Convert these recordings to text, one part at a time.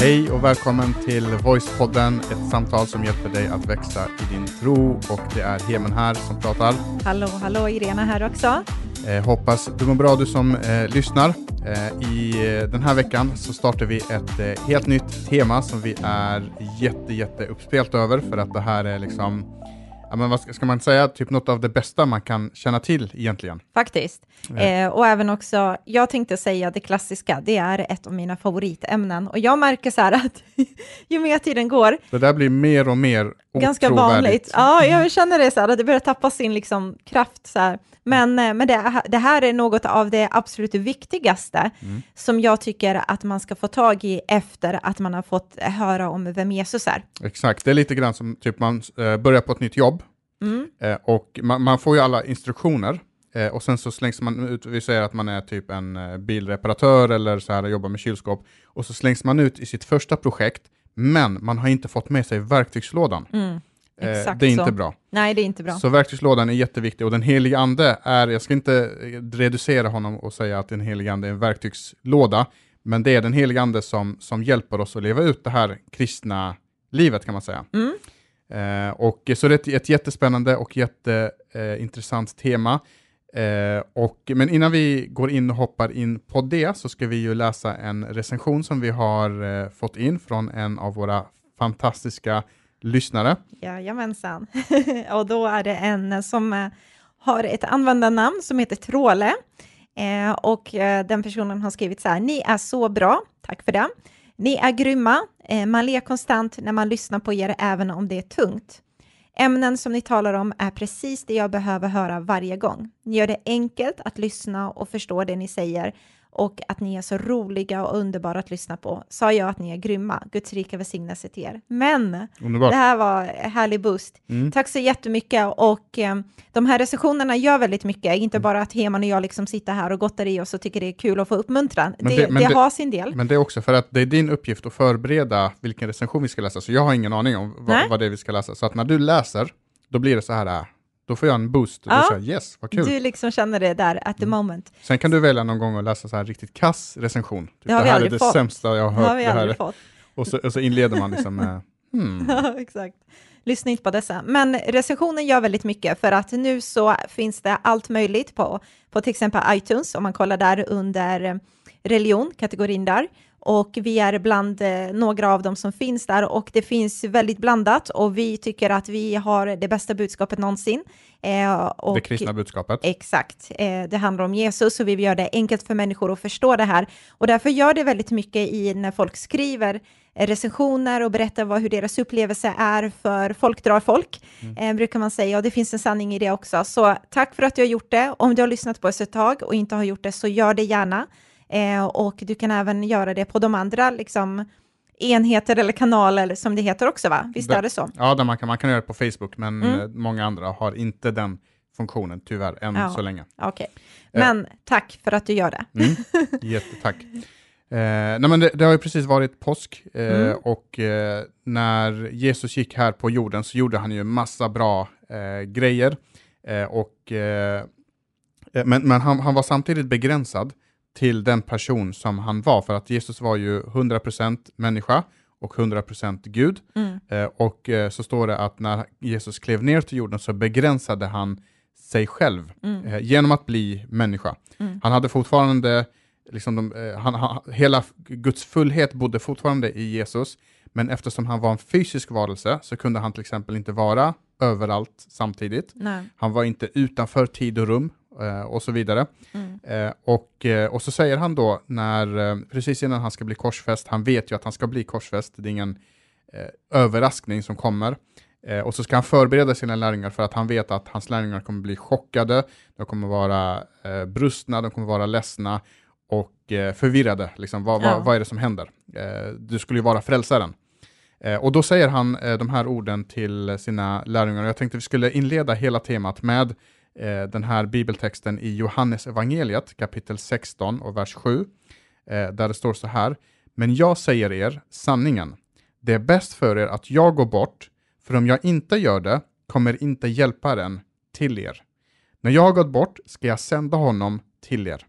Hej och välkommen till Voicepodden, ett samtal som hjälper dig att växa i din tro. Och det är Hemen här som pratar. Hallå, hallå, Irena här också. Eh, hoppas du mår bra du som eh, lyssnar. Eh, I eh, den här veckan så startar vi ett eh, helt nytt tema som vi är jätte, jätte uppspelt över för att det här är liksom ja, men vad ska, ska man säga, typ något av det bästa man kan känna till egentligen. Faktiskt. Eh, och även också, jag tänkte säga det klassiska, det är ett av mina favoritämnen. Och jag märker så här att ju mer tiden går, Det där blir mer och mer ganska vanligt. Ja, jag känner det så här, att det börjar tappa sin liksom, kraft så här. Men, eh, men det, det här är något av det absolut viktigaste Mm. som jag tycker att man ska få tag i efter att man har fått höra om vem Jesus är. Exakt, det är lite grann som typ man eh, börjar på ett nytt jobb Mm. eh, och man, man får ju alla instruktioner och sen så slängs man ut, vi säger att man är typ en bilreparatör eller så här jobbar med kylskåp och så slängs man ut i sitt första projekt men man har inte fått med sig verktygslådan. Mm. Eh, det är så. inte bra. Nej, det är inte bra. Så verktygslådan är jätteviktig och den helige ande är, jag ska inte eh, reducera honom och säga att den helige ande är en verktygslåda, men det är den helige ande som, som hjälper oss att leva ut det här kristna livet kan man säga. Mm. Eh, och, så det är ett, ett jättespännande och jätteintressant tema. Eh, och, men innan vi går in och hoppar in på det så ska vi ju läsa en recension som vi har eh, fått in från en av våra fantastiska lyssnare. Jajamensan. och då är det en som eh, har ett användarnamn som heter Tråle. Eh, och eh, den personen har skrivit så här, ni är så bra, tack för det. Ni är grymma, eh, man ler konstant när man lyssnar på er även om det är tungt. Ämnen som ni talar om är precis det jag behöver höra varje gång. Ni gör det enkelt att lyssna och förstå det ni säger och att ni är så roliga och underbara att lyssna på. Sa jag att ni är grymma? Guds rika välsignelse till er. Men Underbart. det här var härlig boost. Mm. Tack så jättemycket och eh, de här recensionerna gör väldigt mycket, Mm. inte bara att Heman och jag liksom sitter här och gottar i oss och tycker det är kul att få uppmuntran. Men det det- men det, har sin del. Men det är också för att det är din uppgift att förbereda vilken recension vi ska läsa, så jag har ingen aning om vad, vad det är vi ska läsa. Så att när du läser, då blir det så här, äh, då får jag en boost. Och Ja. då säger jag yes, vad kul. Du liksom känner det där at the Mm. moment. Sen kan du välja någon gång att läsa så här riktigt kass recension. Typ, Det har det vi här är det fått. sämsta jag har Det hört. har vi det här. aldrig fått. Och, så, och så inleder man liksom med, hmm. Ja, exakt. Lyssna inte på dessa. Men recensionen gör väldigt mycket för att nu så finns det allt möjligt på, på till exempel iTunes, om man kollar där under religion, kategorin där. Och vi är bland eh, några av dem som finns där och det finns väldigt blandat och vi tycker att vi har det bästa budskapet någonsin. Eh, och, det kristna budskapet. Exakt. Eh, det handlar om Jesus och vi göra det enkelt för människor att förstå det här. Och därför gör det väldigt mycket i när folk skriver recensioner och berättar vad, hur deras upplevelse är för folk drar folk, eh, brukar man säga. Och det finns en sanning i det också. Så tack för att du har gjort det. Om du har lyssnat på oss ett tag och inte har gjort det, så gör det gärna. Eh, och du kan även göra det på de andra liksom, enheter eller kanaler som det heter också, va? Visst är det så? Ja, där man, kan, man kan göra det på Facebook, men Mm. eh, många andra har inte den funktionen, tyvärr, än Ja. så länge. Okej. Men tack för att du gör det. Mm. Jättetack. Eh, nej men det, det har ju precis varit påsk eh, Mm. och eh, när Jesus gick här på jorden så gjorde han ju massa bra eh, grejer. Eh, och, eh, eh, men men han, han var samtidigt begränsad till den person som han var, för att Jesus var ju 100% människa och 100% Gud. Mm. Eh, och eh, så står det att när Jesus klev ner till jorden så begränsade han sig själv Mm. eh, genom att bli människa. Mm. Han hade fortfarande, liksom de, eh, han, han, hela Guds fullhet bodde fortfarande i Jesus, men eftersom han var en fysisk varelse så kunde han till exempel inte vara överallt samtidigt. Nej. Han var inte utanför tid och rum och så vidare. Mm. Eh, och, eh, och så säger han då, när, eh, precis innan han ska bli korsfäst, han vet ju att han ska bli korsfäst, det är ingen eh, överraskning som kommer. Eh, och så ska han förbereda sina lärjungar för att han vet att hans lärjungar kommer bli chockade, de kommer vara eh, brustna, de kommer vara ledsna och eh, förvirrade. Liksom, vad, Ja. vad, vad är det som händer? Eh, du skulle ju vara frälsaren. Eh, och då säger han eh, de här orden till sina lärjungar. Jag tänkte vi skulle inleda hela temat med eh, den här bibeltexten i Johannes evangeliet kapitel 16 och vers 7. Eh, där det står så här. Men jag säger er sanningen. Det är bäst för er att jag går bort, för om jag inte gör det kommer inte hjälparen till er. När jag har gått bort ska jag sända honom till er.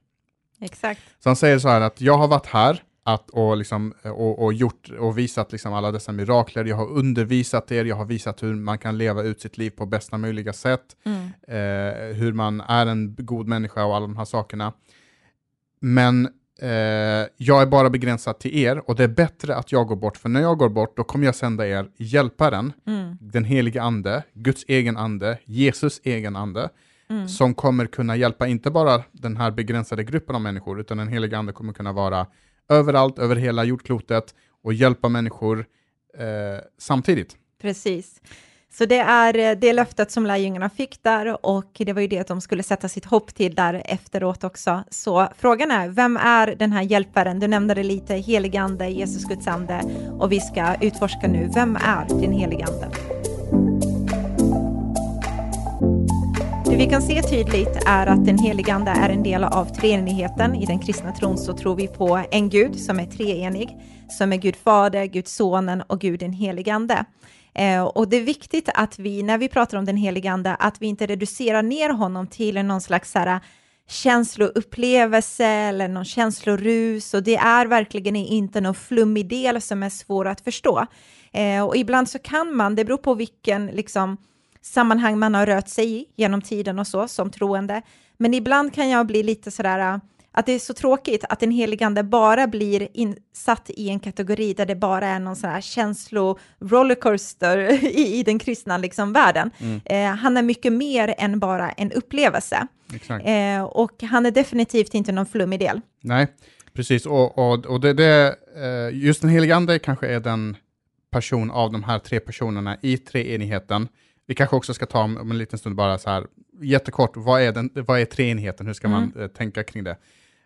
Exakt. Så han säger så här att jag har varit här, att, och, liksom, och, och, gjort, och visat liksom alla dessa mirakler. Jag har undervisat er, jag har visat hur man kan leva ut sitt liv på bästa möjliga sätt, Mm. eh, hur man är en god människa och alla de här sakerna. Men eh, jag är bara begränsad till er och det är bättre att jag går bort, för när jag går bort då kommer jag sända er hjälparen, Mm. den helige ande, Guds egen ande, Jesus egen ande, Mm. som kommer kunna hjälpa inte bara den här begränsade gruppen av människor, utan den helige ande kommer kunna vara överallt, över hela jordklotet och hjälpa människor eh, samtidigt. Precis. Så det är eh, det löftet som lärjungarna fick där och det var ju det att de skulle sätta sitt hopp till där efteråt också. Så frågan är, vem är den här hjälparen? Du nämnde det lite, heligande, Jesus Guds ande och vi ska utforska nu, vem är din heligande? Vi kan se tydligt är att den heligande är en del av treenigheten. I den kristna tron så tror vi på en Gud som är treenig, som är Gud Fader, Gud Sonen och Gud den heligande. Eh, och det är viktigt att vi, när vi pratar om den heligande, att vi inte reducerar ner honom till någon slags så här, eh, känsloupplevelse eller någon känslorus och det är verkligen inte någon flummig del som är svår att förstå. Eh, och ibland så kan man, det beror på vilken liksom, sammanhang man har rört sig i genom tiden och så som troende, men ibland kan jag bli lite sådär äh, att det är så tråkigt att den heligande bara blir insatt i en kategori där det bara är någon sån här känslo-rollercoaster i, i den kristna liksom, världen. Eh, han är mycket mer än bara en upplevelse. Eh, och han är definitivt inte någon flummig del. Nej, precis. Och, och, och det, det, eh, just den helige ande kanske är den person av de här tre personerna i treenigheten. Vi kanske också ska ta om, om en liten stund bara så här, jättekort, vad är, den, vad är treenigheten? Hur ska man eh, tänka kring det?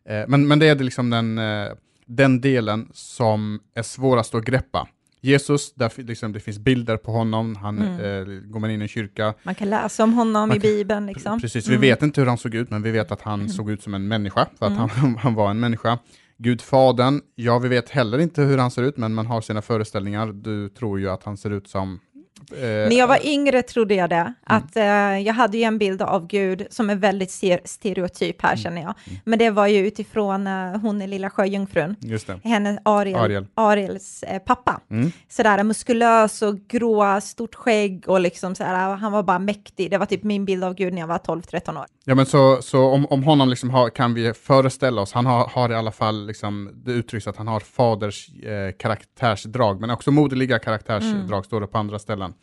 Eh, men, men det är liksom den, eh, den delen som är svårast att greppa. Jesus, där liksom, det finns bilder på honom, han, eh, går man in i en kyrka, Man kan läsa om honom Man i Bibeln. Liksom. Precis, vi vet inte hur han såg ut, men vi vet att han såg ut som en människa, för att han, han var en människa. Gud Fadern, ja vi vet heller inte hur han ser ut, men man har sina föreställningar. Du tror ju att han ser ut som... eh, När jag var yngre trodde jag det, att eh, jag hade ju en bild av Gud som är väldigt stereotyp här känner jag. Men det var ju utifrån uh, hon är lilla sjöjungfrun, Just det. henne Ariel, Ariel. Ariels eh, pappa. Mm. Sådär muskulös och grå, stort skägg och liksom sådär, han var bara mäktig. Det var typ min bild av Gud när jag var 12-13 år. Ja men så, så om, om honom liksom har, kan vi föreställa oss, han har, har i alla fall, liksom, det uttrycks att han har faders eh, karaktärsdrag, men också moderliga karaktärsdrag står det på andra ställen.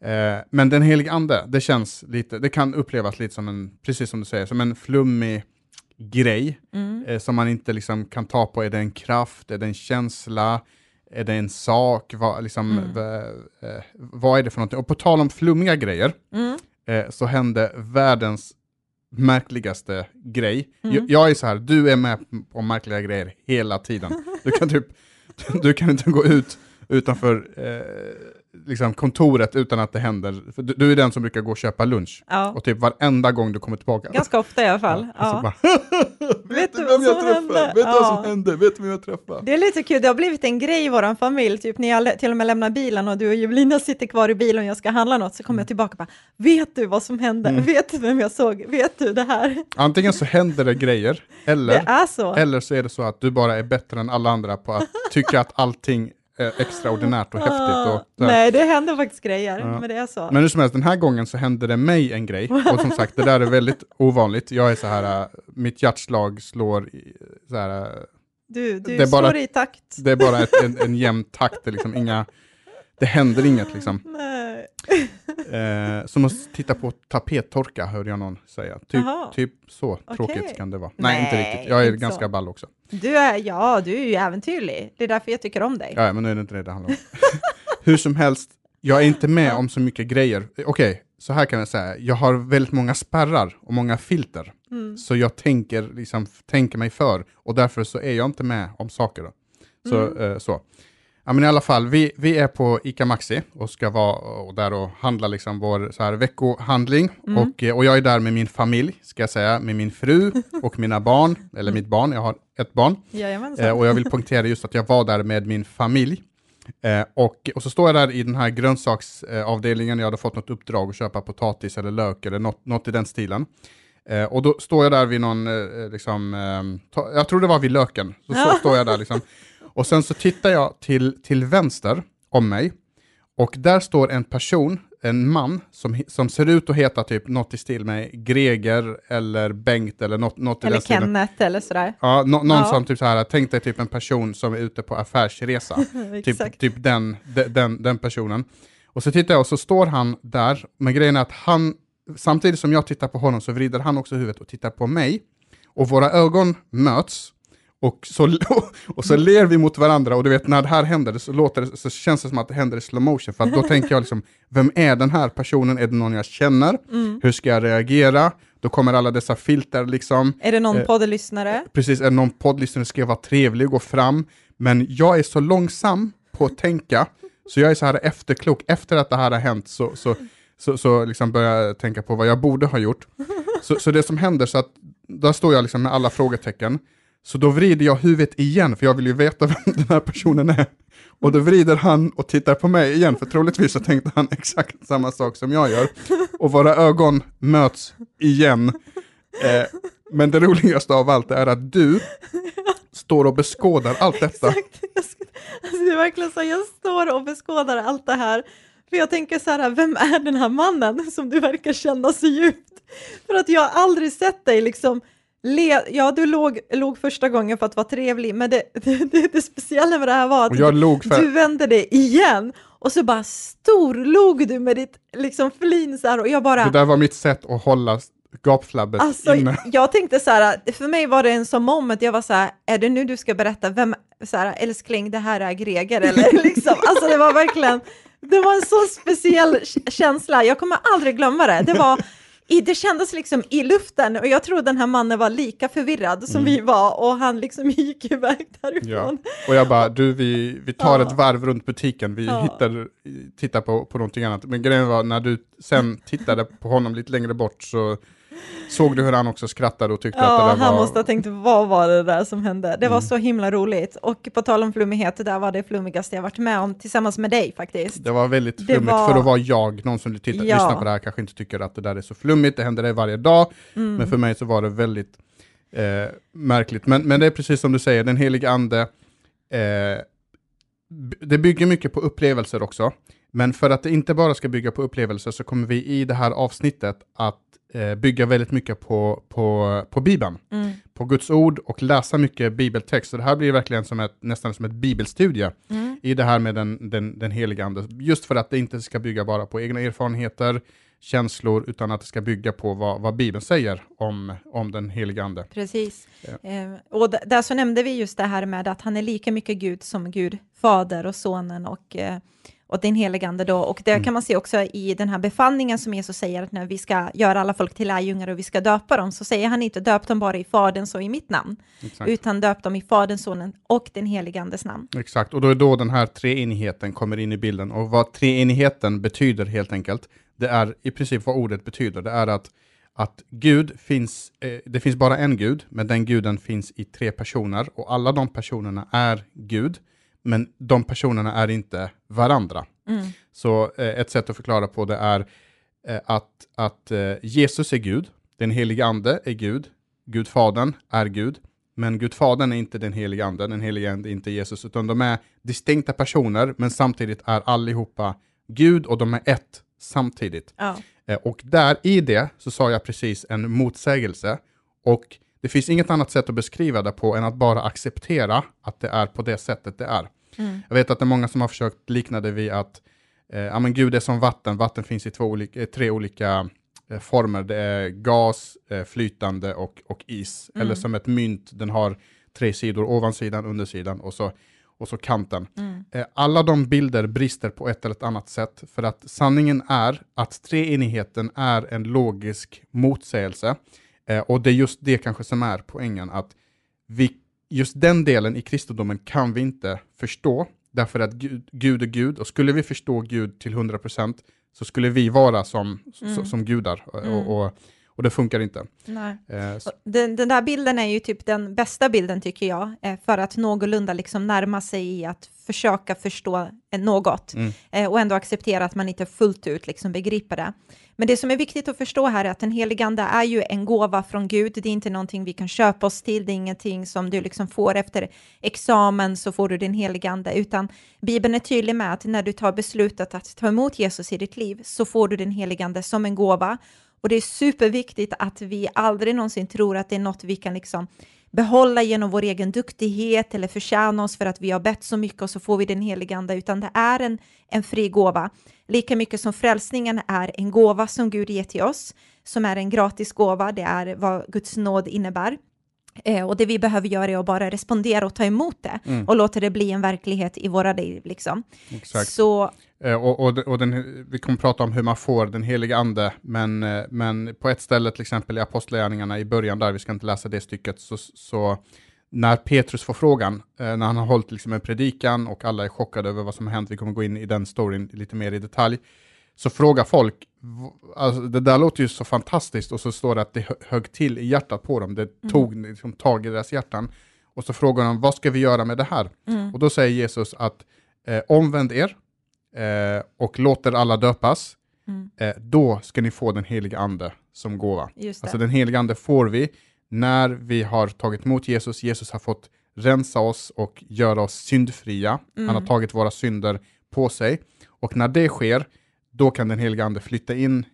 Eh, men den helige ande, det känns lite, det kan upplevas lite som en, precis som du säger, som en flummig grej eh, som man inte liksom kan ta på. Är det en kraft, är det en känsla, är det en sak, vad, liksom, v- eh, vad är det för någonting? Och på tal om flummiga grejer, Mm. eh, så hände världens märkligaste grej. Jag, jag är så här, du är med på märkliga grejer hela tiden. Du kan typ, du kan inte gå ut utanför eh, liksom kontoret utan att det händer. För du, du är den som brukar gå och köpa lunch. Ja, Och typ varenda gång du kommer tillbaka. ganska ofta i alla fall. Ja, och så Ja. bara, vet du vem jag träffar? Vet du vad som hände? Vet du vem jag träffar? Det är lite kul, det har blivit en grej i vår familj, typ när jag till och med lämnar bilen och du och Juvelina sitter kvar i bilen och jag ska handla något så kommer jag tillbaka och bara, vet du vad som hände? Mm. Vet du vem jag såg? Vet du det här? Antingen så händer det grejer, Det eller, är så. eller så är det så att du bara är bättre än alla andra på att tycka att allting extraordinärt och häftigt. Och. Nej, det händer faktiskt grejer, Ja. men det är så. Men hur som helst, den här gången så hände det mig en grej. Och som sagt, det där är väldigt ovanligt. Jag är så här, äh, mitt hjärtslag slår i, så här, äh, du du det är bara- slår i takt. det är bara ett, en, en jämn takt, det, är liksom inga, det händer inget liksom. Nej. Eh, som att titta på tapettorka, hörde jag någon säga. Typ, typ så tråkigt kan det vara. Nej, inte Nej, riktigt. Jag är inte ganska så. ball också. Du är, ja, du är ju äventyrlig. Det är därför jag tycker om dig. Ja, men nu är det inte det det handlar om. Hur som helst, jag är inte med om så mycket grejer. Okej, så här kan jag säga. Jag har väldigt många spärrar och många filter. Mm. Så jag tänker, liksom, tänker mig för och därför så är jag inte med om saker. Då. Så, Mm. eh, så. Ja, men i alla fall, vi, vi är på ICA Maxi och ska vara och där och handla liksom vår så här, veckohandling. Mm. Och, eh, och jag är där med min familj, ska jag säga, med min fru och mina barn, eller mitt barn, jag har ett barn. Eh, och jag vill poängtera just att jag var där med min familj. Eh, och, och så står jag där i den här grönsaksavdelningen, jag hade fått något uppdrag att köpa potatis eller lök eller något, något i den stilen. Eh, och då står jag där vid någon, eh, liksom, eh, ta, jag tror det var vid löken, så, så står jag där liksom. Och sen så tittar jag till, till vänster om mig, och där står en person, en man, som, som ser ut att heta typ något i stil med Greger eller Bengt eller något, något Eller i den stilen. Kenneth eller sådär. Ja, no, någon Ja. som typ så här, tänk dig typ en person som är ute på affärsresa. typ typ den, de- den, den personen. Och så tittar jag och så står han där, men grejen är att han, samtidigt som jag tittar på honom så vrider han också huvudet och tittar på mig. Och våra ögon möts. Och så, och så ler vi mot varandra och du vet när det här händer så, låter det, så känns det som att det händer i slow motion. För då tänker jag liksom, vem är den här personen? Är det någon jag känner? Mm. Hur ska jag reagera? Då kommer alla dessa filter liksom. Är det någon Eh, poddlyssnare? Precis, är det någon poddlyssnare ska jag vara trevlig och gå fram. Men jag är så långsam på att tänka, så jag är så här efterklok. Efter att det här har hänt så, så, så, så liksom börjar jag tänka på vad jag borde ha gjort. Så, så det som händer, så att där står jag liksom med alla frågetecken. Så då vrider jag huvudet igen, för jag vill ju veta vem den här personen är. Och då vrider han och tittar på mig igen, för troligtvis så tänkte han exakt samma sak som jag gör. Och våra ögon möts igen. Eh, men det roligaste av allt är att du står och beskådar allt detta. Exakt. Alltså det är verkligen så, jag står och beskådar allt det här. För jag tänker så här, vem är den här mannen som du verkar känna så djupt? För att jag har aldrig sett dig liksom le, ja du låg, låg första gången för att vara trevlig, men det, det, det, speciella med det här var att för... du vände dig igen och så bara storlog du med ditt liksom flin så här och jag bara Det där var mitt sätt att hålla gapflabbet Alltså, inne. jag tänkte så här, för mig var det en som moment, jag var så här, är det nu du ska berätta, vem, så här, älskling, det här är Greger, eller liksom, alltså det var verkligen, det var en så speciell känsla, jag kommer aldrig glömma det, det var, i, det kändes liksom i luften, och jag tror den här mannen var lika förvirrad som vi var, och han liksom gick iväg Ja. därifrån. Och jag bara, du vi, vi tar Ja. ett varv runt butiken, vi Ja. hittar, tittar på, på någonting annat. Men grejen var, när du sen tittade på honom lite längre bort så såg du hur han också skrattade och tyckte Ja, att det där han var... måste ha tänkt, vad var det där som hände? Det var Mm. så himla roligt, och på tal om flummighet, det där var det flummigaste jag varit med om, tillsammans med dig faktiskt. Det var väldigt Det flummigt var- för att vara jag, någon som tittar, Ja. lyssnar på det här kanske inte tycker att det där är så flummigt, det händer det varje dag, Mm. men för mig så var det väldigt eh, märkligt. Men, men det är precis som du säger, den helige ande, eh, det bygger mycket på upplevelser också, men för att det inte bara ska bygga på upplevelser så kommer vi i det här avsnittet att eh, bygga väldigt mycket på, på, på Bibeln, Mm. på Guds ord och läsa mycket bibeltext. Så det här blir verkligen som ett, nästan som ett bibelstudie Mm. i det här med den, den, den heliga ande. Just för att det inte ska bygga bara på egna erfarenheter, känslor, utan att det ska bygga på vad, vad Bibeln säger om, om den heliga ande. Precis. Ja. Eh, och där så nämnde vi just det här med att han är lika mycket Gud som Gud, Fader och Sonen och, eh, och den helige Ande då. Och det Mm. kan man se också i den här befallningen som Jesus säger att när vi ska göra alla folk till lärjungar och vi ska döpa dem, så säger han inte döp dem bara i Faderns och i mitt namn, Exakt. utan döp dem i Faderns, Sonen och den helige Andes namn. Exakt, och då är då den här treenigheten kommer in i bilden. Och vad treenigheten betyder helt enkelt, det är i princip vad ordet betyder. Det är att, att Gud finns, eh, det finns bara en Gud, men den guden finns i tre personer. Och alla de personerna är Gud, men de personerna är inte varandra. Mm. Så eh, ett sätt att förklara på det är eh, att, att eh, Jesus är Gud, den helige ande är Gud, Gud Fadern är Gud, men Gud Fadern är inte den helige ande, den helige ande är inte Jesus, utan de är distinkta personer, men samtidigt är allihopa Gud och de är ett samtidigt. Ja. Eh, och där i det så sa jag precis en motsägelse, och det finns inget annat sätt att beskriva det på än att bara acceptera att det är på det sättet det är. Mm. Jag vet att det är många som har försökt likna det vid att eh, ja, men Gud är som vatten, vatten finns i två olika, eh, tre olika eh, former. Det är gas, eh, flytande och, och is. Mm. Eller som ett mynt, den har tre sidor, ovansidan, undersidan och så, och så kanten. Mm. Eh, alla de bilder brister på ett eller ett annat sätt, för att sanningen är att treenigheten är en logisk motsägelse. Eh, och det är just det kanske som är poängen, att vi, just den delen i kristendomen kan vi inte förstå, därför att Gud, Gud är Gud, och skulle vi förstå Gud till 100% så skulle vi vara som, Mm. så, som gudar. Mm. Och, och, och det funkar inte. Eh, Den, den där bilden är ju typ den bästa bilden tycker jag, eh, för att någorlunda liksom närma sig i att försöka förstå eh, något Mm. eh, och ändå acceptera att man inte fullt ut liksom begriper det. Men det som är viktigt att förstå här är att den helige Ande är ju en gåva från Gud. Det är inte någonting vi kan köpa oss till, det är ingenting som du liksom får efter examen så får du din helige Ande, utan Bibeln är tydlig med att när du tar beslutet att ta emot Jesus i ditt liv så får du din helige Ande som en gåva. Och det är superviktigt att vi aldrig någonsin tror att det är något vi kan liksom behålla genom vår egen duktighet eller förtjäna oss för att vi har bett så mycket och så får vi den heliga Ande, utan det är en, en fri gåva. Lika mycket som frälsningen är en gåva som Gud ger till oss, som är en gratis gåva, det är vad Guds nåd innebär. Eh, och det vi behöver göra är att bara respondera och ta emot det Mm. och låta det bli en verklighet i våra liv. Liksom. exakt. Så Eh, och och, och den, vi kommer prata om hur man får den heliga ande, men, eh, men på ett ställe, till exempel i Apostlagärningarna i början där, vi ska inte läsa det stycket, så, så när Petrus får frågan, eh, när han har hållit liksom en predikan och alla är chockade över vad som har hänt, vi kommer gå in i den storyn lite mer i detalj, så frågar folk, alltså, det där låter ju så fantastiskt, och så står det att det hö- högg till i hjärtat på dem, det tog liksom, tag i deras hjärtan, och så frågar de, vad ska vi göra med det här? mm, Och då säger Jesus att eh, omvänd er eh, och låter alla döpas, mm, eh, då ska ni få den heliga ande som gåva. Alltså den heliga ande får vi när vi har tagit emot Jesus. Jesus har fått rensa oss och göra oss syndfria. Han har Mm. tagit våra synder på sig. Och när det sker, då kan den heliga ande flytta in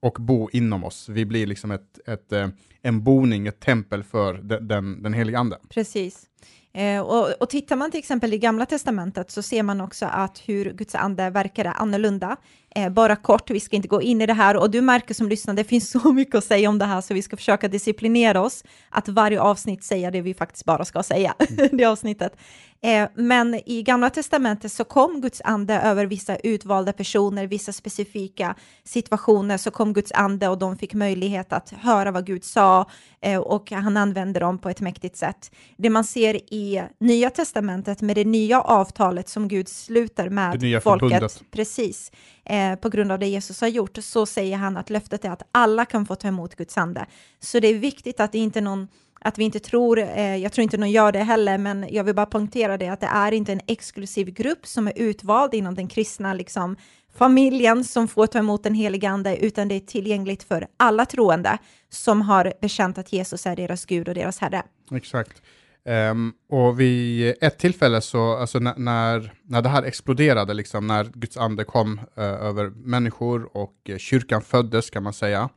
och bo inom oss. Vi blir liksom ett, ett, eh, en boning, ett tempel för den, den, heliga ande. Precis. Eh, och, och tittar man till exempel i Gamla Testamentet så ser man också att hur Guds ande verkar är annorlunda. Eh, bara kort, vi ska inte gå in i det här och du märker som lyssnar, det finns så mycket att säga om det här så vi ska försöka disciplinera oss att varje avsnitt säga det vi faktiskt bara ska säga, det avsnittet. Eh, men i Gamla Testamentet så kom Guds ande över vissa utvalda personer, vissa specifika situationer så kom Guds ande och de fick möjlighet att höra vad Gud sa eh, och han använde dem på ett mäktigt sätt. Det man ser i Nya Testamentet med det nya avtalet som Gud sluter med folket, precis, eh, på grund av det Jesus har gjort, så säger han att löftet är att alla kan få ta emot Guds ande. Så det är viktigt att det inte är någon att vi inte tror, eh, jag tror inte någon gör det heller, men jag vill bara poängtera det att det är inte en exklusiv grupp som är utvald inom den kristna liksom, familjen som får ta emot den helige ande, utan det är tillgängligt för alla troende som har bekänt att Jesus är deras Gud och deras Herre. Exakt. Ehm, och vid ett tillfälle så, alltså när, när, det här exploderade, liksom, när Guds ande kom eh, över människor och eh, kyrkan föddes kan man säga,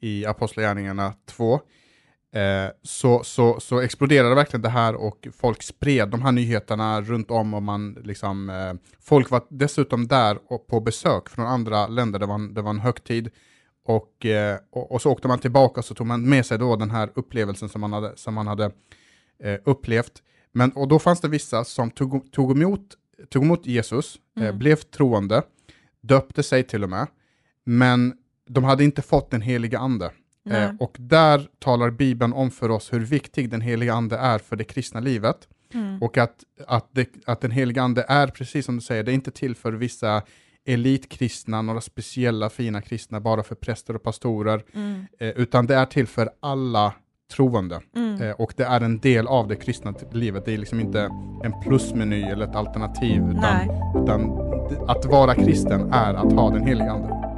i Apostlagärningarna 2, eh, så, så, så exploderade verkligen det här och folk spred de här nyheterna runt om och man liksom, eh, folk var dessutom där och på besök från andra länder, det var en, det var en högtid, och, eh, och, och så åkte man tillbaka och så tog man med sig då den här upplevelsen som man hade, som man hade eh, upplevt. Men, och då fanns det vissa som tog, tog, emot, tog emot Jesus, eh, Mm. blev troende, döpte sig till och med, men de hade inte fått den heliga ande. Eh, och där talar Bibeln om för oss hur viktig den heliga ande är för det kristna livet. Mm. Och att, att, det, att den heliga ande är, precis som du säger, det är inte till för vissa elitkristna, några speciella fina kristna, bara för präster och pastorer, Mm. eh, utan det är till för alla troende. Mm. Eh, och det är en del av det kristna livet. Det är liksom inte en plusmeny eller ett alternativ, utan, utan att vara kristen är att ha den heliga ande.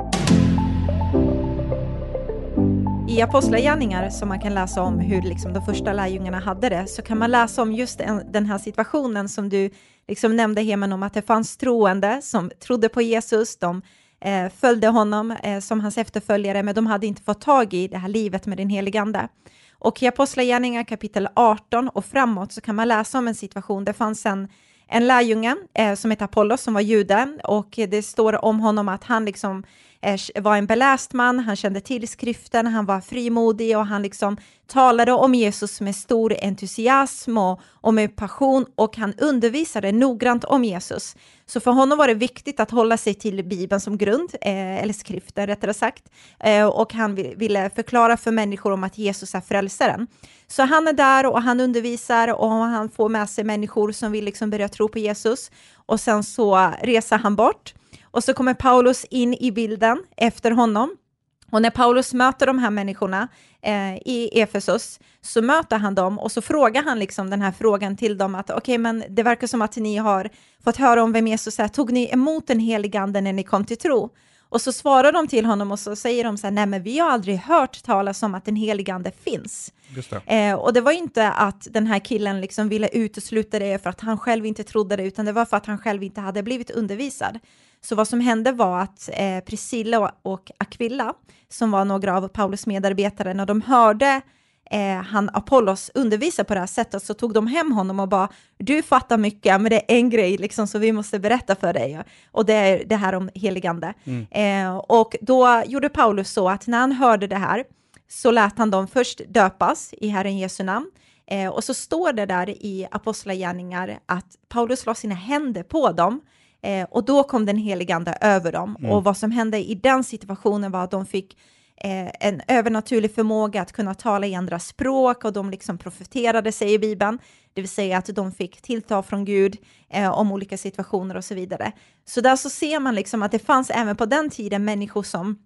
I Apostlagärningar, som man kan läsa om hur liksom de första lärjungarna hade det, så kan man läsa om just den här situationen som du liksom nämnde, Hemen, om att det fanns troende som trodde på Jesus, de eh, följde honom eh, som hans efterföljare, men de hade inte fått tag i det här livet med den helige Ande. Och i Apostlagärningar kapitel 18 och framåt så kan man läsa om en situation, det fanns en en lärjunge eh, som heter Apollos som var jude och det står om honom att han liksom var en beläst man, han kände till skriften, han var frimodig och han liksom talade om Jesus med stor entusiasm och, och med passion och han undervisade noggrant om Jesus. Så för honom var det viktigt att hålla sig till Bibeln som grund, eh, eller skriften rättare sagt, eh, och han ville förklara för människor om att Jesus är frälsaren. Så han är där och han undervisar och han får med sig människor som vill liksom börja tro på Jesus och sen så reser han bort och så kommer Paulus in i bilden efter honom Och när Paulus möter de här människorna eh, i Efesus så möter han dem och så frågar han liksom den här frågan till dem att okej, okay, men det verkar som att ni har fått höra om vem Jesus är. Tog ni emot den helige ande när ni kom till tro? Och så svarar de till honom och så säger de så här, nej men vi har aldrig hört talas om att den helige ande finns. Eh, och det var inte att den här killen liksom ville utesluta det för att han själv inte trodde det, utan det var för att han själv inte hade blivit undervisad. Så vad som hände var att eh, Priscilla och Aquilla, som var några av Paulus medarbetare, när de hörde eh, han Apollos undervisa på det här sättet så tog de hem honom och bara du fattar mycket, men det är en grej liksom som vi måste berätta för dig och det är det här om heligande. Mm. Eh, och då gjorde Paulus så att när han hörde det här så lät han dem först döpas i Herren Jesu namn eh, och så står det där i Apostlagärningar att Paulus la sina händer på dem eh, och då kom den heligande över dem mm. och vad som hände i den situationen var att de fick eh, en övernaturlig förmåga att kunna tala i andra språk och de liksom profeterade, säger Bibeln, det vill säga att de fick tillta från Gud eh, om olika situationer och så vidare. Så där så ser man liksom att det fanns även på den tiden människor som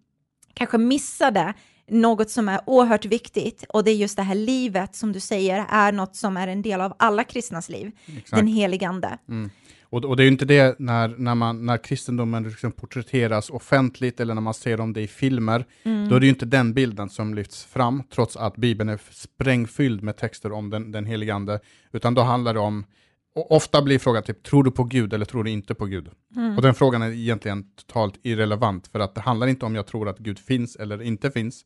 kanske missade något som är oerhört viktigt och det är just det här livet som du säger är något som är en del av alla kristnas liv, Exakt. den heligande. Mm. Och, och, det är ju inte det när, när, man, när kristendomen liksom porträtteras offentligt eller när man ser om det i filmer, mm. då är det ju inte den bilden som lyfts fram, trots att Bibeln är sprängfylld med texter om den, den helige Ande, utan då handlar det om och ofta blir frågan typ, tror du på Gud eller tror du inte på Gud? Mm. Och den frågan är egentligen totalt irrelevant, för att det handlar inte om jag tror att Gud finns eller inte finns,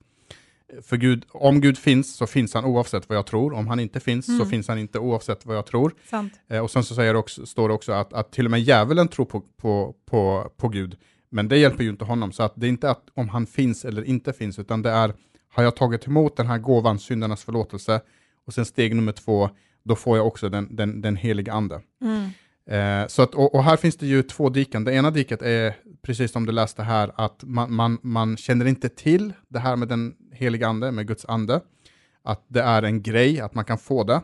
för Gud, om Gud finns så finns han oavsett vad jag tror. Om han inte finns mm. så finns han inte oavsett vad jag tror. Eh, och sen så säger också, står det också att, att till och med djävulen tror på, på, på, på Gud. Men det hjälper ju inte honom. Så att det är inte att om han finns eller inte finns, utan det är har jag tagit emot den här gåvan, syndarnas förlåtelse, och sen steg nummer två, då får jag också den, den, den heliga ande. Mm. Eh, så att, och, och, här finns det ju två diken. Det ena diket är, precis som du läste här, att man, man, man känner inte till det här med den heliga ande, med Guds ande. Att det är en grej, att man kan få det.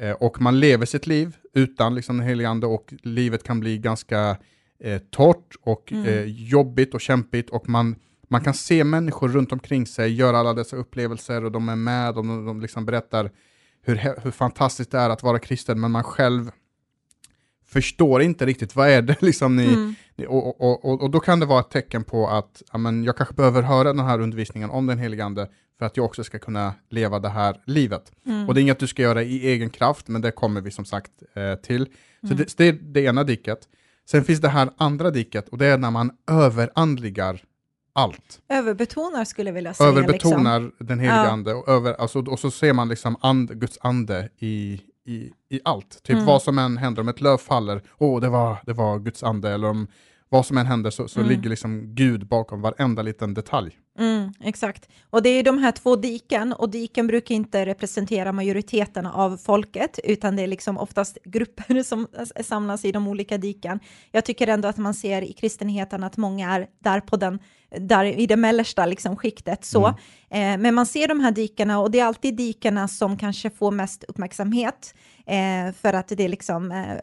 Eh, och man lever sitt liv utan liksom, den heliga ande och livet kan bli ganska eh, torrt och mm. eh, jobbigt och kämpigt och man, man kan se människor runt omkring sig göra alla dessa upplevelser och de är med och de, de liksom berättar hur, hur fantastiskt det är att vara kristen, men man själv förstår inte riktigt vad är det liksom ni, mm. och, och, och, och, då kan det vara ett tecken på att amen, jag kanske behöver höra den här undervisningen om den helige ande för att jag också ska kunna leva det här livet. Mm. Och det är inget du ska göra i egen kraft, men det kommer vi som sagt eh, till. Så mm. det, det, är det ena diket. Sen finns det här andra diket och det är när man överandligar allt. Överbetonar skulle jag vilja säga. Överbetonar liksom. den helige ja. ande och, över, alltså, och så ser man liksom and, Guds ande i, i, i allt. Typ mm. vad som än händer, om ett löv faller, åh, oh, det, var, det var Guds ande, eller om vad som än händer så, så mm. ligger liksom Gud bakom varenda liten detalj. Mm, exakt. Och det är de här två diken, och diken brukar inte representera majoriteten av folket, utan det är liksom oftast grupper som samlas i de olika diken. Jag tycker ändå att man ser i kristenheten att många är där på den där i det mellersta liksom, skiktet. Så. Mm. Eh, men man ser de här dikena och det är alltid dikena som kanske får mest uppmärksamhet. Eh, för att det, liksom, eh,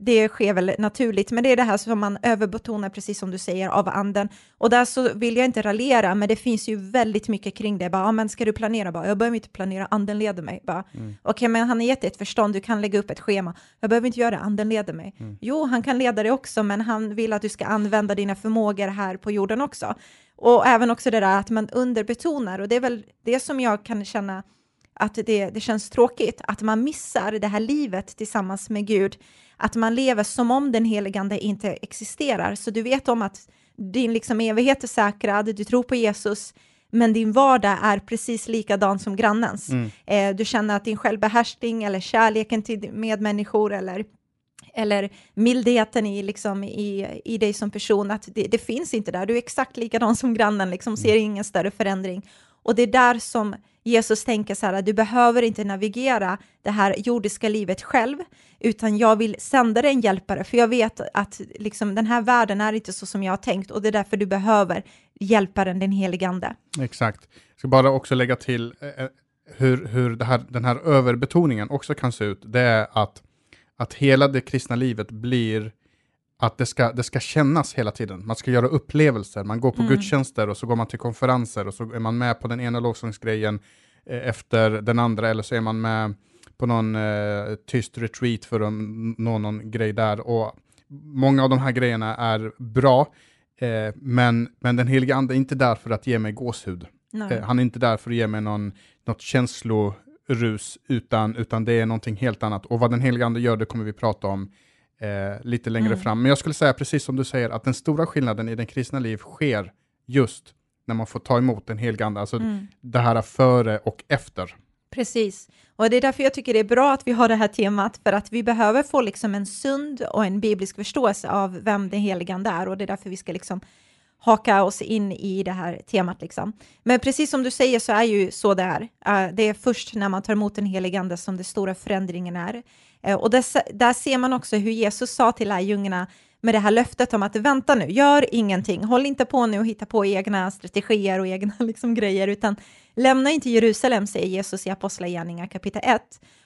det sker väl naturligt, men det är det här som man överbetonar, precis som du säger, av anden. Och där så vill jag inte raljera, men det finns ju väldigt mycket kring det. Bara, ah, men ska du planera? Bara, jag behöver inte planera, anden leder mig. mm. Okej, okay, men han har gett dig ett förstånd, du kan lägga upp ett schema. Jag behöver inte göra det, anden leder mig. Mm. Jo, han kan leda dig också, men han vill att du ska använda dina förmågor här på jorden också. Och även också det där att man underbetonar, och det är väl det som jag kan känna att det, det känns tråkigt, att man missar det här livet tillsammans med Gud, att man lever som om den heligande inte existerar. Så du vet om att din liksom evighet är säkrad, du tror på Jesus, men din vardag är precis likadan som grannens. Mm. Eh, du känner att din självbehärskning eller kärleken till medmänniskor eller eller mildheten i, liksom, i, i dig som person, att det, det finns inte där. Du är exakt likadan som grannen, liksom, ser mm. ingen större förändring. Och det är där som Jesus tänker så här, du behöver inte navigera det här jordiska livet själv, utan jag vill sända dig en hjälpare, för jag vet att liksom, den här världen är inte så som jag har tänkt, och det är därför du behöver hjälparen, den helige Ande. Exakt. Jag ska bara också lägga till eh, eh hur, hur här, den här överbetoningen också kan se ut, det är att, att hela det kristna livet blir att det ska, det ska kännas hela tiden. Man ska göra upplevelser, man går på Mm. gudstjänster och så går man till konferenser och så är man med på den ena lovsångsgrejen eh, efter den andra eller så är man med på någon eh, tyst retreat för att nå någon grej där. Och många av de här grejerna är bra, eh, men, men den heliga ande är inte där för att ge mig gåshud. Eh, han är inte där för att ge mig någon, något känslorus, utan, utan det är någonting helt annat. Och vad den heliga ande gör, det kommer vi prata om eh, lite längre Mm. fram. Men jag skulle säga, precis som du säger, att den stora skillnaden i den kristna liv sker just när man får ta emot den heliga ande, alltså Mm. det här före och efter. Precis, och det är därför jag tycker det är bra att vi har det här temat, för att vi behöver få liksom en sund och en biblisk förståelse av vem den helige Ande är, och det är därför vi ska liksom haka oss in i det här temat. Liksom. Men precis som du säger så är ju så det är. Eh, det är först när man tar emot den helige Ande som den stora förändringen är. Eh, och där, där ser man också hur Jesus sa till lärjungarna med det här löftet om att vänta nu, gör ingenting, håll inte på nu och hitta på egna strategier och egna liksom, grejer, utan lämna inte Jerusalem, säger Jesus i Apostlagärningarna kapitel 1.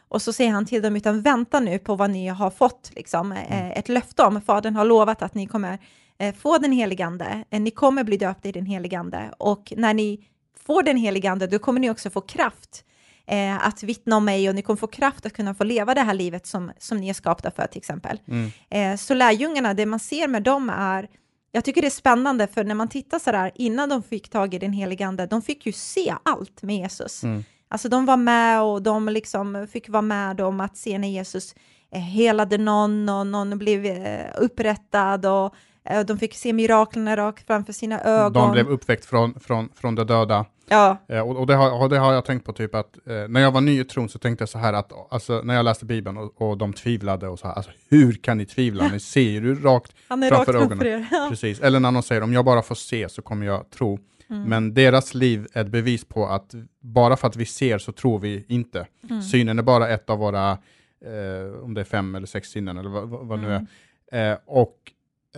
Och så säger han till dem, utan vänta nu på vad ni har fått, liksom, eh, ett löfte om. Fadern har lovat att ni kommer eh, få den helige Ande, ni kommer bli döpta i den helige Ande, och när ni får den helige Ande, då kommer ni också få kraft eh, att vittna om mig och ni kommer få kraft att kunna få leva det här livet som, som ni är skapta för till exempel. Mm. Eh, så lärjungarna, det man ser med dem är, jag tycker det är spännande för när man tittar så där innan de fick tag i den helige ande, de fick ju se allt med Jesus. Mm. Alltså de var med och de liksom fick vara med om att se när Jesus helade någon och någon blev eh, upprättad och eh, de fick se miraklerna rakt framför sina ögon. De blev uppväckt från, från, från de döda. ja, Eh, och, och, det har, och det har jag tänkt på, typ att eh, när jag var ny i tron så tänkte jag så här att, alltså, när jag läste Bibeln och, och de tvivlade och så här, alltså hur kan ni tvivla? Ni ser ju rakt, rakt Framför framför ögonen. er. Ja. precis. Eller när någon säger om jag bara får se så kommer jag tro. Mm. Men deras liv är ett bevis på att bara för att vi ser så tror vi inte. Mm. Synen är bara ett av våra, eh, om det är fem eller sex sinnen eller vad, vad vad nu är. Mm. Eh, och,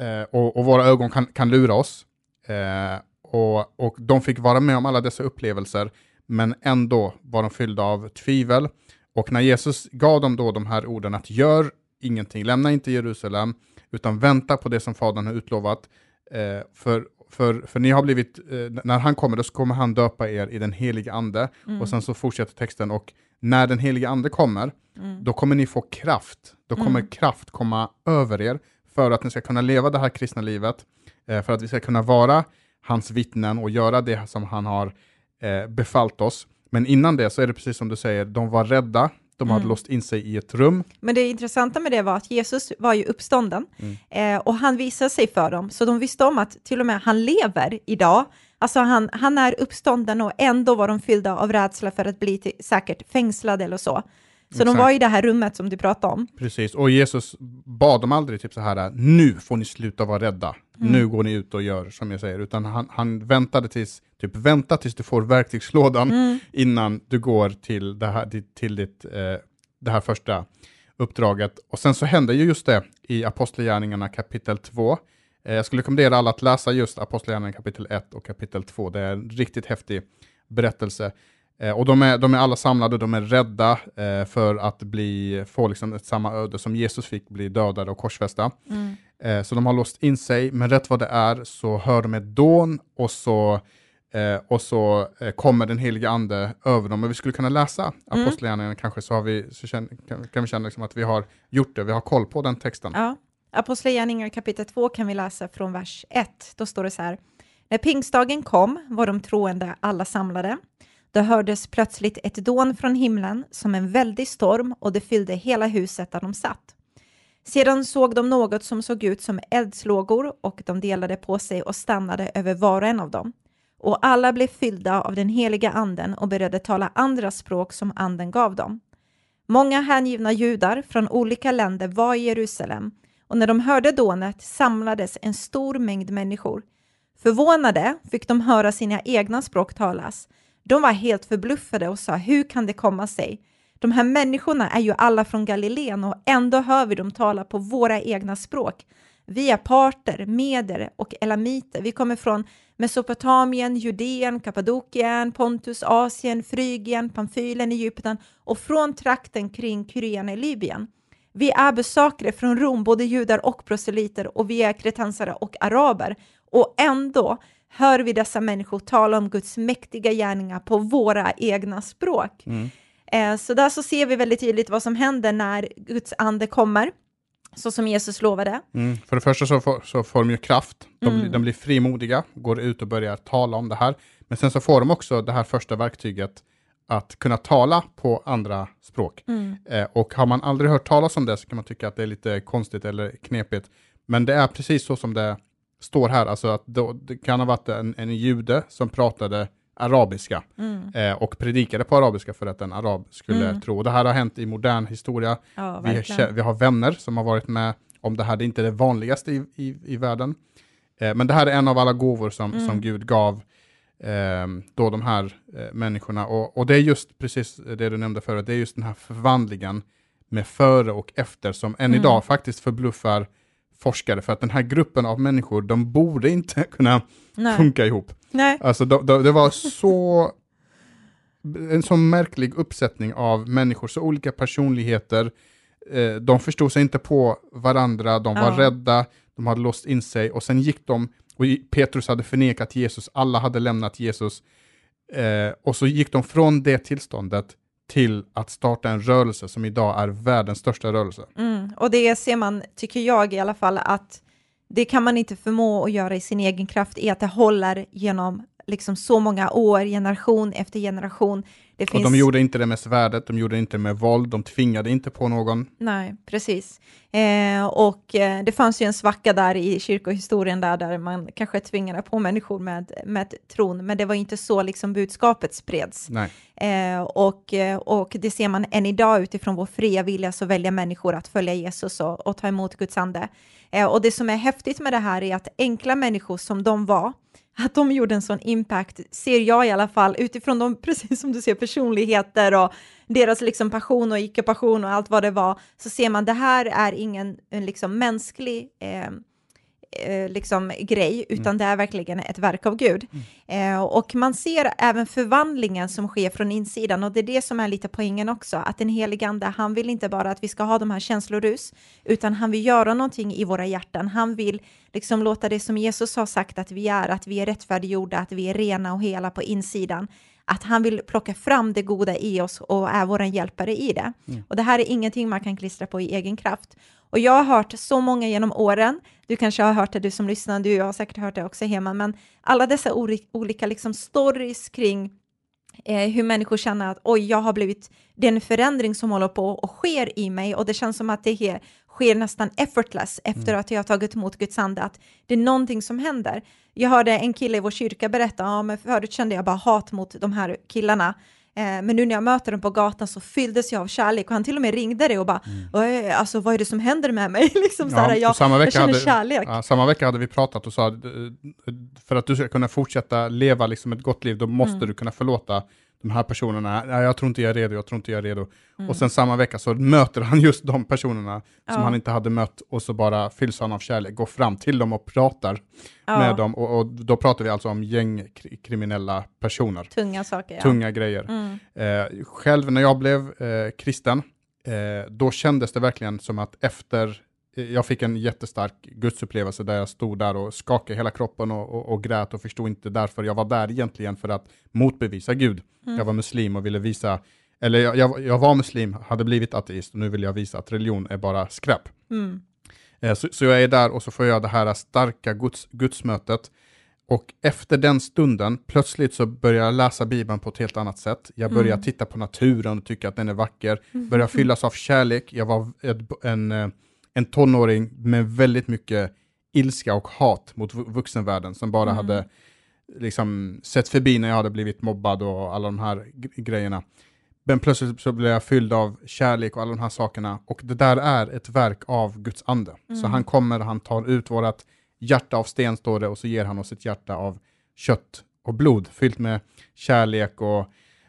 eh, och, och våra ögon kan, kan lura oss. Eh, och, och de fick vara med om alla dessa upplevelser, men ändå var de fyllda av tvivel. Och när Jesus gav dem då de här orden att gör ingenting, lämna inte Jerusalem, utan vänta på det som Fadern har utlovat. Eh, för, för, för ni har blivit, eh, när han kommer, då kommer han döpa er i den helige ande. Mm. Och sen så fortsätter texten, och när den helige ande kommer, Mm. då kommer ni få kraft. Då kommer Mm. kraft komma över er för att ni ska kunna leva det här kristna livet, eh, för att vi ska kunna vara hans vittnen och göra det som han har eh, befallt oss. Men innan det så är det precis som du säger, de var rädda, de hade Mm. låst in sig i ett rum. Men det intressanta med det var att Jesus var ju uppstånden Mm. eh, och han visade sig för dem, så de visste om att till och med han lever idag. Alltså han, han är uppstånden och ändå var de fyllda av rädsla för att bli till, säkert fängslade eller så. Så de Exakt. var i det här rummet som du pratade om. Precis, och Jesus bad dem aldrig typ så här, nu får ni sluta vara rädda, Mm. nu går ni ut och gör som jag säger, utan han, han väntade tills, typ vänta tills du får verktygslådan Mm. innan du går till det här, till- till ditt, eh, det här första uppdraget. Och sen så hände ju just det i Apostlagärningarna kapitel 2. Eh, jag skulle rekommendera alla att läsa just Apostlagärningarna kapitel 1 och kapitel 2. Det är en riktigt häftig berättelse. Eh, och de är, de är alla samlade, de är rädda eh, för att bli, få liksom ett samma öde som Jesus fick, bli dödade och korsfästa. Mm. Eh, så de har låst in sig, men rätt vad det är så hör de ett dån och så, och så kommer den heliga ande över dem. Men vi skulle kunna läsa Mm. Apostlagärningarna kanske, så, har vi, så kan, kan vi känna liksom att vi har gjort det, vi har koll på den texten. Ja. Apostlagärningarna kapitel 2 kan vi läsa från vers 1. Då står det så här. När pingstdagen kom var de troende alla samlade. Då hördes plötsligt ett dån från himlen som en väldig storm och det fyllde hela huset där de satt. Sedan såg de något som såg ut som eldslågor och de delade på sig och stannade över var och en av dem. Och alla blev fyllda av den heliga anden och började tala andra språk som anden gav dem. Många hängivna judar från olika länder var i Jerusalem och när de hörde dånet samlades en stor mängd människor. Förvånade fick de höra sina egna språk talas. De var helt förbluffade och sa, hur kan det komma sig? De här människorna är ju alla från Galileen och ändå hör vi dem tala på våra egna språk. Vi är parter, meder och elamiter. Vi kommer från Mesopotamien, Judeen, Kappadokien, Pontus, Asien, Frygien, Pamfylen, Egypten och från trakten kring Kyrene i Libyen. Vi är besökare från Rom, både judar och proselyter, och vi är kretensare och araber. Och ändå hör vi dessa människor tala om Guds mäktiga gärningar på våra egna språk. Mm. Eh, så där så ser vi väldigt tydligt vad som händer när Guds ande kommer, så som Jesus lovade. Mm. För det första så får, så får de ju kraft, de, Mm. blir- de blir frimodiga, går ut och börjar tala om det här. Men sen så får de också det här första verktyget att kunna tala på andra språk. Mm. Eh, och har man aldrig hört talas om det så kan man tycka att det är lite konstigt eller knepigt. Men det är precis så som det står här, alltså att då, det kan ha varit en, en jude som pratade arabiska Mm. eh, och predikade på arabiska för att en arab skulle Mm. tro. Det här har hänt i modern historia. Ja, Vi, vi har vänner som har varit med om det här. Det är inte det vanligaste i, i, i världen. Eh, men det här är en av alla gåvor som, Mm. som Gud gav eh, då de här eh, människorna. Och, och det är just precis det du nämnde förut, det är just den här förvandlingen med före och efter som än Mm. idag faktiskt förbluffar forskare. För att den här gruppen av människor, de borde inte kunna Nej. funka ihop. Nej. Alltså de, de, det var så en så märklig uppsättning av människor, så olika personligheter. Eh, de förstod sig inte på varandra, de var Ja. rädda, de hade låst in sig och sen gick de, och Petrus hade förnekat Jesus, alla hade lämnat Jesus. Eh, och så gick de från det tillståndet till att starta en rörelse som idag är världens största rörelse. Mm. Och det ser man, tycker jag i alla fall, att det kan man inte förmå att göra i sin egen kraft, i att det håller genom liksom så många år, generation efter generation. Det Och finns... de gjorde inte det med svärdet, de gjorde det inte med våld, de tvingade inte på någon. Nej, precis. Eh, och eh, det fanns ju en svacka där i kyrkohistorien där, där man kanske tvingade på människor med, med tron, men det var inte så liksom budskapet spreds. Nej. Eh, och, eh, och det ser man än idag utifrån vår fria vilja så väljer människor att följa Jesus och, och ta emot Guds ande. Eh, och det som är häftigt med det här är att enkla människor som de var, att de gjorde en sån impact, ser jag i alla fall, utifrån de, precis som du ser, personligheter och deras liksom passion och icke-passion och allt vad det var, så ser man det här är ingen en liksom mänsklig eh, eh, liksom grej, utan det är verkligen ett verk av Gud. Eh, och man ser även förvandlingen som sker från insidan och det är det som är lite poängen också, att den helige ande, han vill inte bara att vi ska ha de här känslorus, utan han vill göra någonting i våra hjärtan. Han vill liksom låta det som Jesus har sagt att vi är, att vi är rättfärdiggjorda, att vi är rena och hela på insidan, att han vill plocka fram det goda i oss och är vår hjälpare i det. Och det här är ingenting man kan klistra på i egen kraft. Och jag har hört så många genom åren, du kanske har hört det, du som lyssnar, du har säkert hört det också hemma, men alla dessa olika liksom stories kring eh, hur människor känner att oj, jag har blivit, det är en förändring som håller på och sker i mig och det känns som att det he, sker nästan effortless efter att jag har tagit emot Guds ande, att det är någonting som händer. Jag hörde en kille i vår kyrka berätta, ja men förut kände jag bara hat mot de här killarna, Eh, men nu när jag möter dem på gatan så fylldes jag av kärlek och han till och med ringde det och bara, "Oj, alltså vad är det som händer med mig? liksom så här, jag, samma jag vecka känner hade, kärlek. Ja, samma vecka hade vi pratat och sa för att du ska kunna fortsätta leva liksom ett gott liv, då måste Mm. du kunna förlåta de här personerna. Nej, jag tror inte jag är redo, jag tror inte jag är redo. Mm. Och sen samma vecka så möter han just de personerna som Ja. han inte hade mött och så bara fylls han av kärlek, går fram till dem och pratar Ja, med dem. Och, och då pratar vi alltså om gängkriminella personer. Tunga saker, ja. Tunga grejer. Mm. Eh, själv när jag blev eh, kristen, eh, då kändes det verkligen som att efter, jag fick en jättestark gudsupplevelse där jag stod där och skakade hela kroppen och, och, och grät och förstod inte därför jag var där egentligen för att motbevisa Gud. Mm. Jag var muslim och ville visa, eller jag, jag, jag var muslim, hade blivit ateist och nu vill jag visa att religion är bara skräp. Mm. Eh, Så, så jag är där och så får jag det här starka guds, gudsmötet. Och efter den stunden, plötsligt så börjar jag läsa Bibeln på ett helt annat sätt. Jag börjar Mm. titta på naturen och tycka att den är vacker. Börjar fyllas av kärlek. Jag var ett, en, eh, en tonåring med väldigt mycket ilska och hat mot vu- vuxenvärlden som bara Mm. hade liksom sett förbi när jag hade blivit mobbad och alla de här grejerna. Men plötsligt så blev jag fylld av kärlek och alla de här sakerna. Och det där är ett verk av Guds ande. Så Mm. han kommer, han tar ut vårt hjärta av sten står det och så ger han oss ett hjärta av kött och blod fyllt med kärlek och,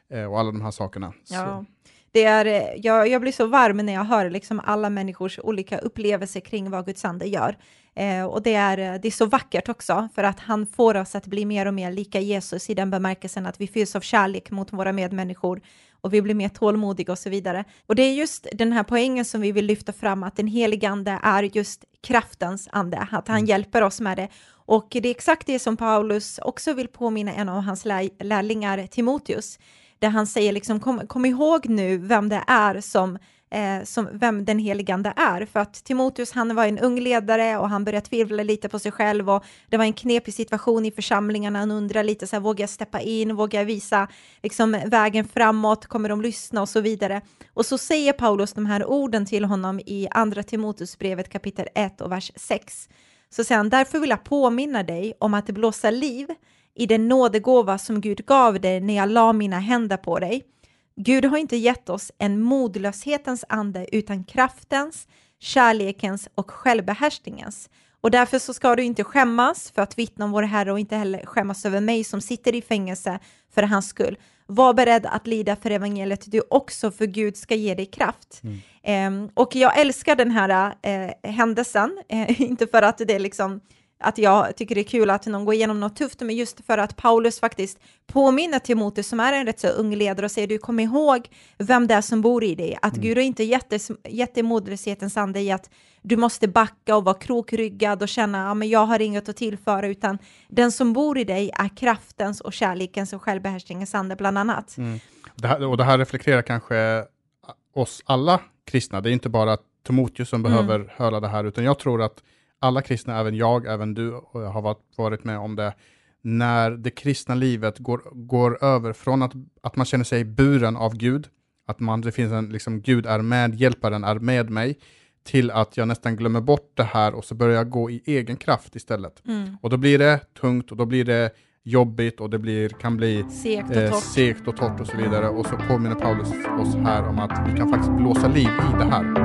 eh, och alla de här sakerna. Så, Ja. Det är, eh, jag, jag blir så varm när jag hör liksom alla människors olika upplevelser kring vad Guds ande gör. Eh, och det är, eh, det är så vackert också, för att han får oss att bli mer och mer lika Jesus i den bemärkelsen att vi fylls av kärlek mot våra medmänniskor och vi blir mer tålmodiga och så vidare. Och det är just den här poängen som vi vill lyfta fram, att den helige ande är just kraftens ande, att han mm. hjälper oss med det. Och det är exakt det som Paulus också vill påminna en av hans lärlingar, Timoteus, där han säger liksom kom, kom ihåg nu vem det är som eh, som vem den heligande är. För att Timoteus, han var en ung ledare och han började tvivla lite på sig själv och det var en knepig situation i församlingarna. Han undrar lite så här, vågar jag steppa in? Vågar jag visa liksom, vägen framåt? Kommer de lyssna och så vidare? Och så säger Paulus de här orden till honom i andra Timoteusbrevet kapitel 1 och vers 6. Så säger han, därför vill jag påminna dig om att blåsa liv i den nådegåva som Gud gav dig när jag la mina händer på dig. Gud har inte gett oss en modlöshetens ande utan kraftens, kärlekens och självbehärskningens. Och därför så ska du inte skämmas för att vittna om vår Herre och inte heller skämmas över mig som sitter i fängelse för hans skull. Var beredd att lida för evangeliet du också, för Gud ska ge dig kraft. Mm. Um, och jag älskar den här uh, händelsen, uh, inte för att det är liksom att jag tycker det är kul att någon går igenom något tufft, men just för att Paulus faktiskt påminner Timoteus, som är en rätt så ung ledare, och säger du kom ihåg vem det är som bor i dig, att mm. Gud har inte gett dig modlöshetens ande i att du måste backa och vara krokryggad och känna att ja, jag har inget att tillföra, utan den som bor i dig är kraftens och kärlekens och självbehärskningens ande bland annat. Mm. Det här, och det här reflekterar kanske oss alla kristna, det är inte bara Timoteus som mm. behöver höra det här, utan jag tror att alla kristna, även jag, även du har varit med om det, när det kristna livet går, går över från att, att man känner sig buren av Gud, att man, det finns en, liksom, Gud är med, hjälparen är med mig, till att jag nästan glömmer bort det här och så börjar jag gå i egen kraft istället. Mm. Och då blir det tungt och då blir det jobbigt och det blir, kan bli segt och, eh, segt och torrt och så vidare. Och så påminner Paulus oss här om att vi kan faktiskt blåsa liv i det här.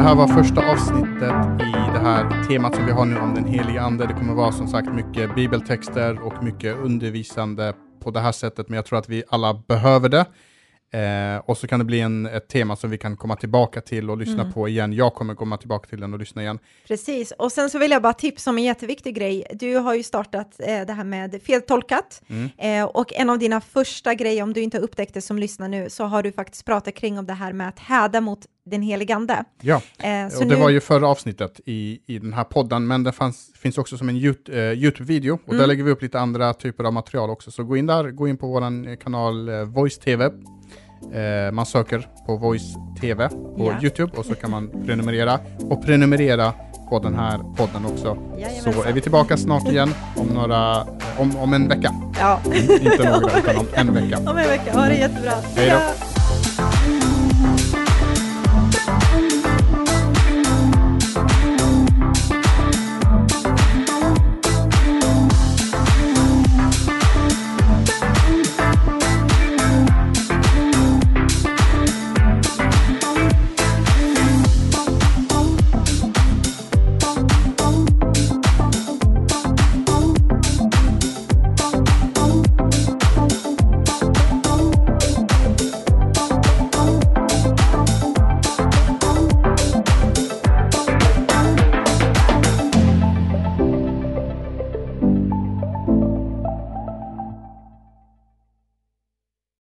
Det här var första avsnittet i det här temat som vi har nu om den heliga ande. Det kommer vara som sagt mycket bibeltexter och mycket undervisande på det här sättet, men jag tror att vi alla behöver det. Eh, och så kan det bli en, ett tema som vi kan komma tillbaka till och lyssna mm. på igen. Jag kommer komma tillbaka till den och lyssna igen. Precis, och sen så vill jag bara tipsa om en jätteviktig grej. Du har ju startat eh, det här med feltolkat mm. eh, och en av dina första grejer, om du inte har upptäckt det som lyssnar nu, så har du faktiskt pratat kring om det här med att häda mot den heligande. Ja, eh, och det nu... var ju förra avsnittet i, i den här podden, men det fanns, finns också som en eh, YouTube-video och mm. där lägger vi upp lite andra typer av material också. Så gå in där, gå in på vår kanal eh, Voice TV Eh, man söker på Voice TV på yeah. Youtube och så kan man prenumerera. Och prenumerera på den här podden också. Jajamensan. Så är vi tillbaka snart igen om, några, om, om en vecka. Ja. Mm, inte några, utan om en vecka. Om en vecka, ha det jättebra. Hej då.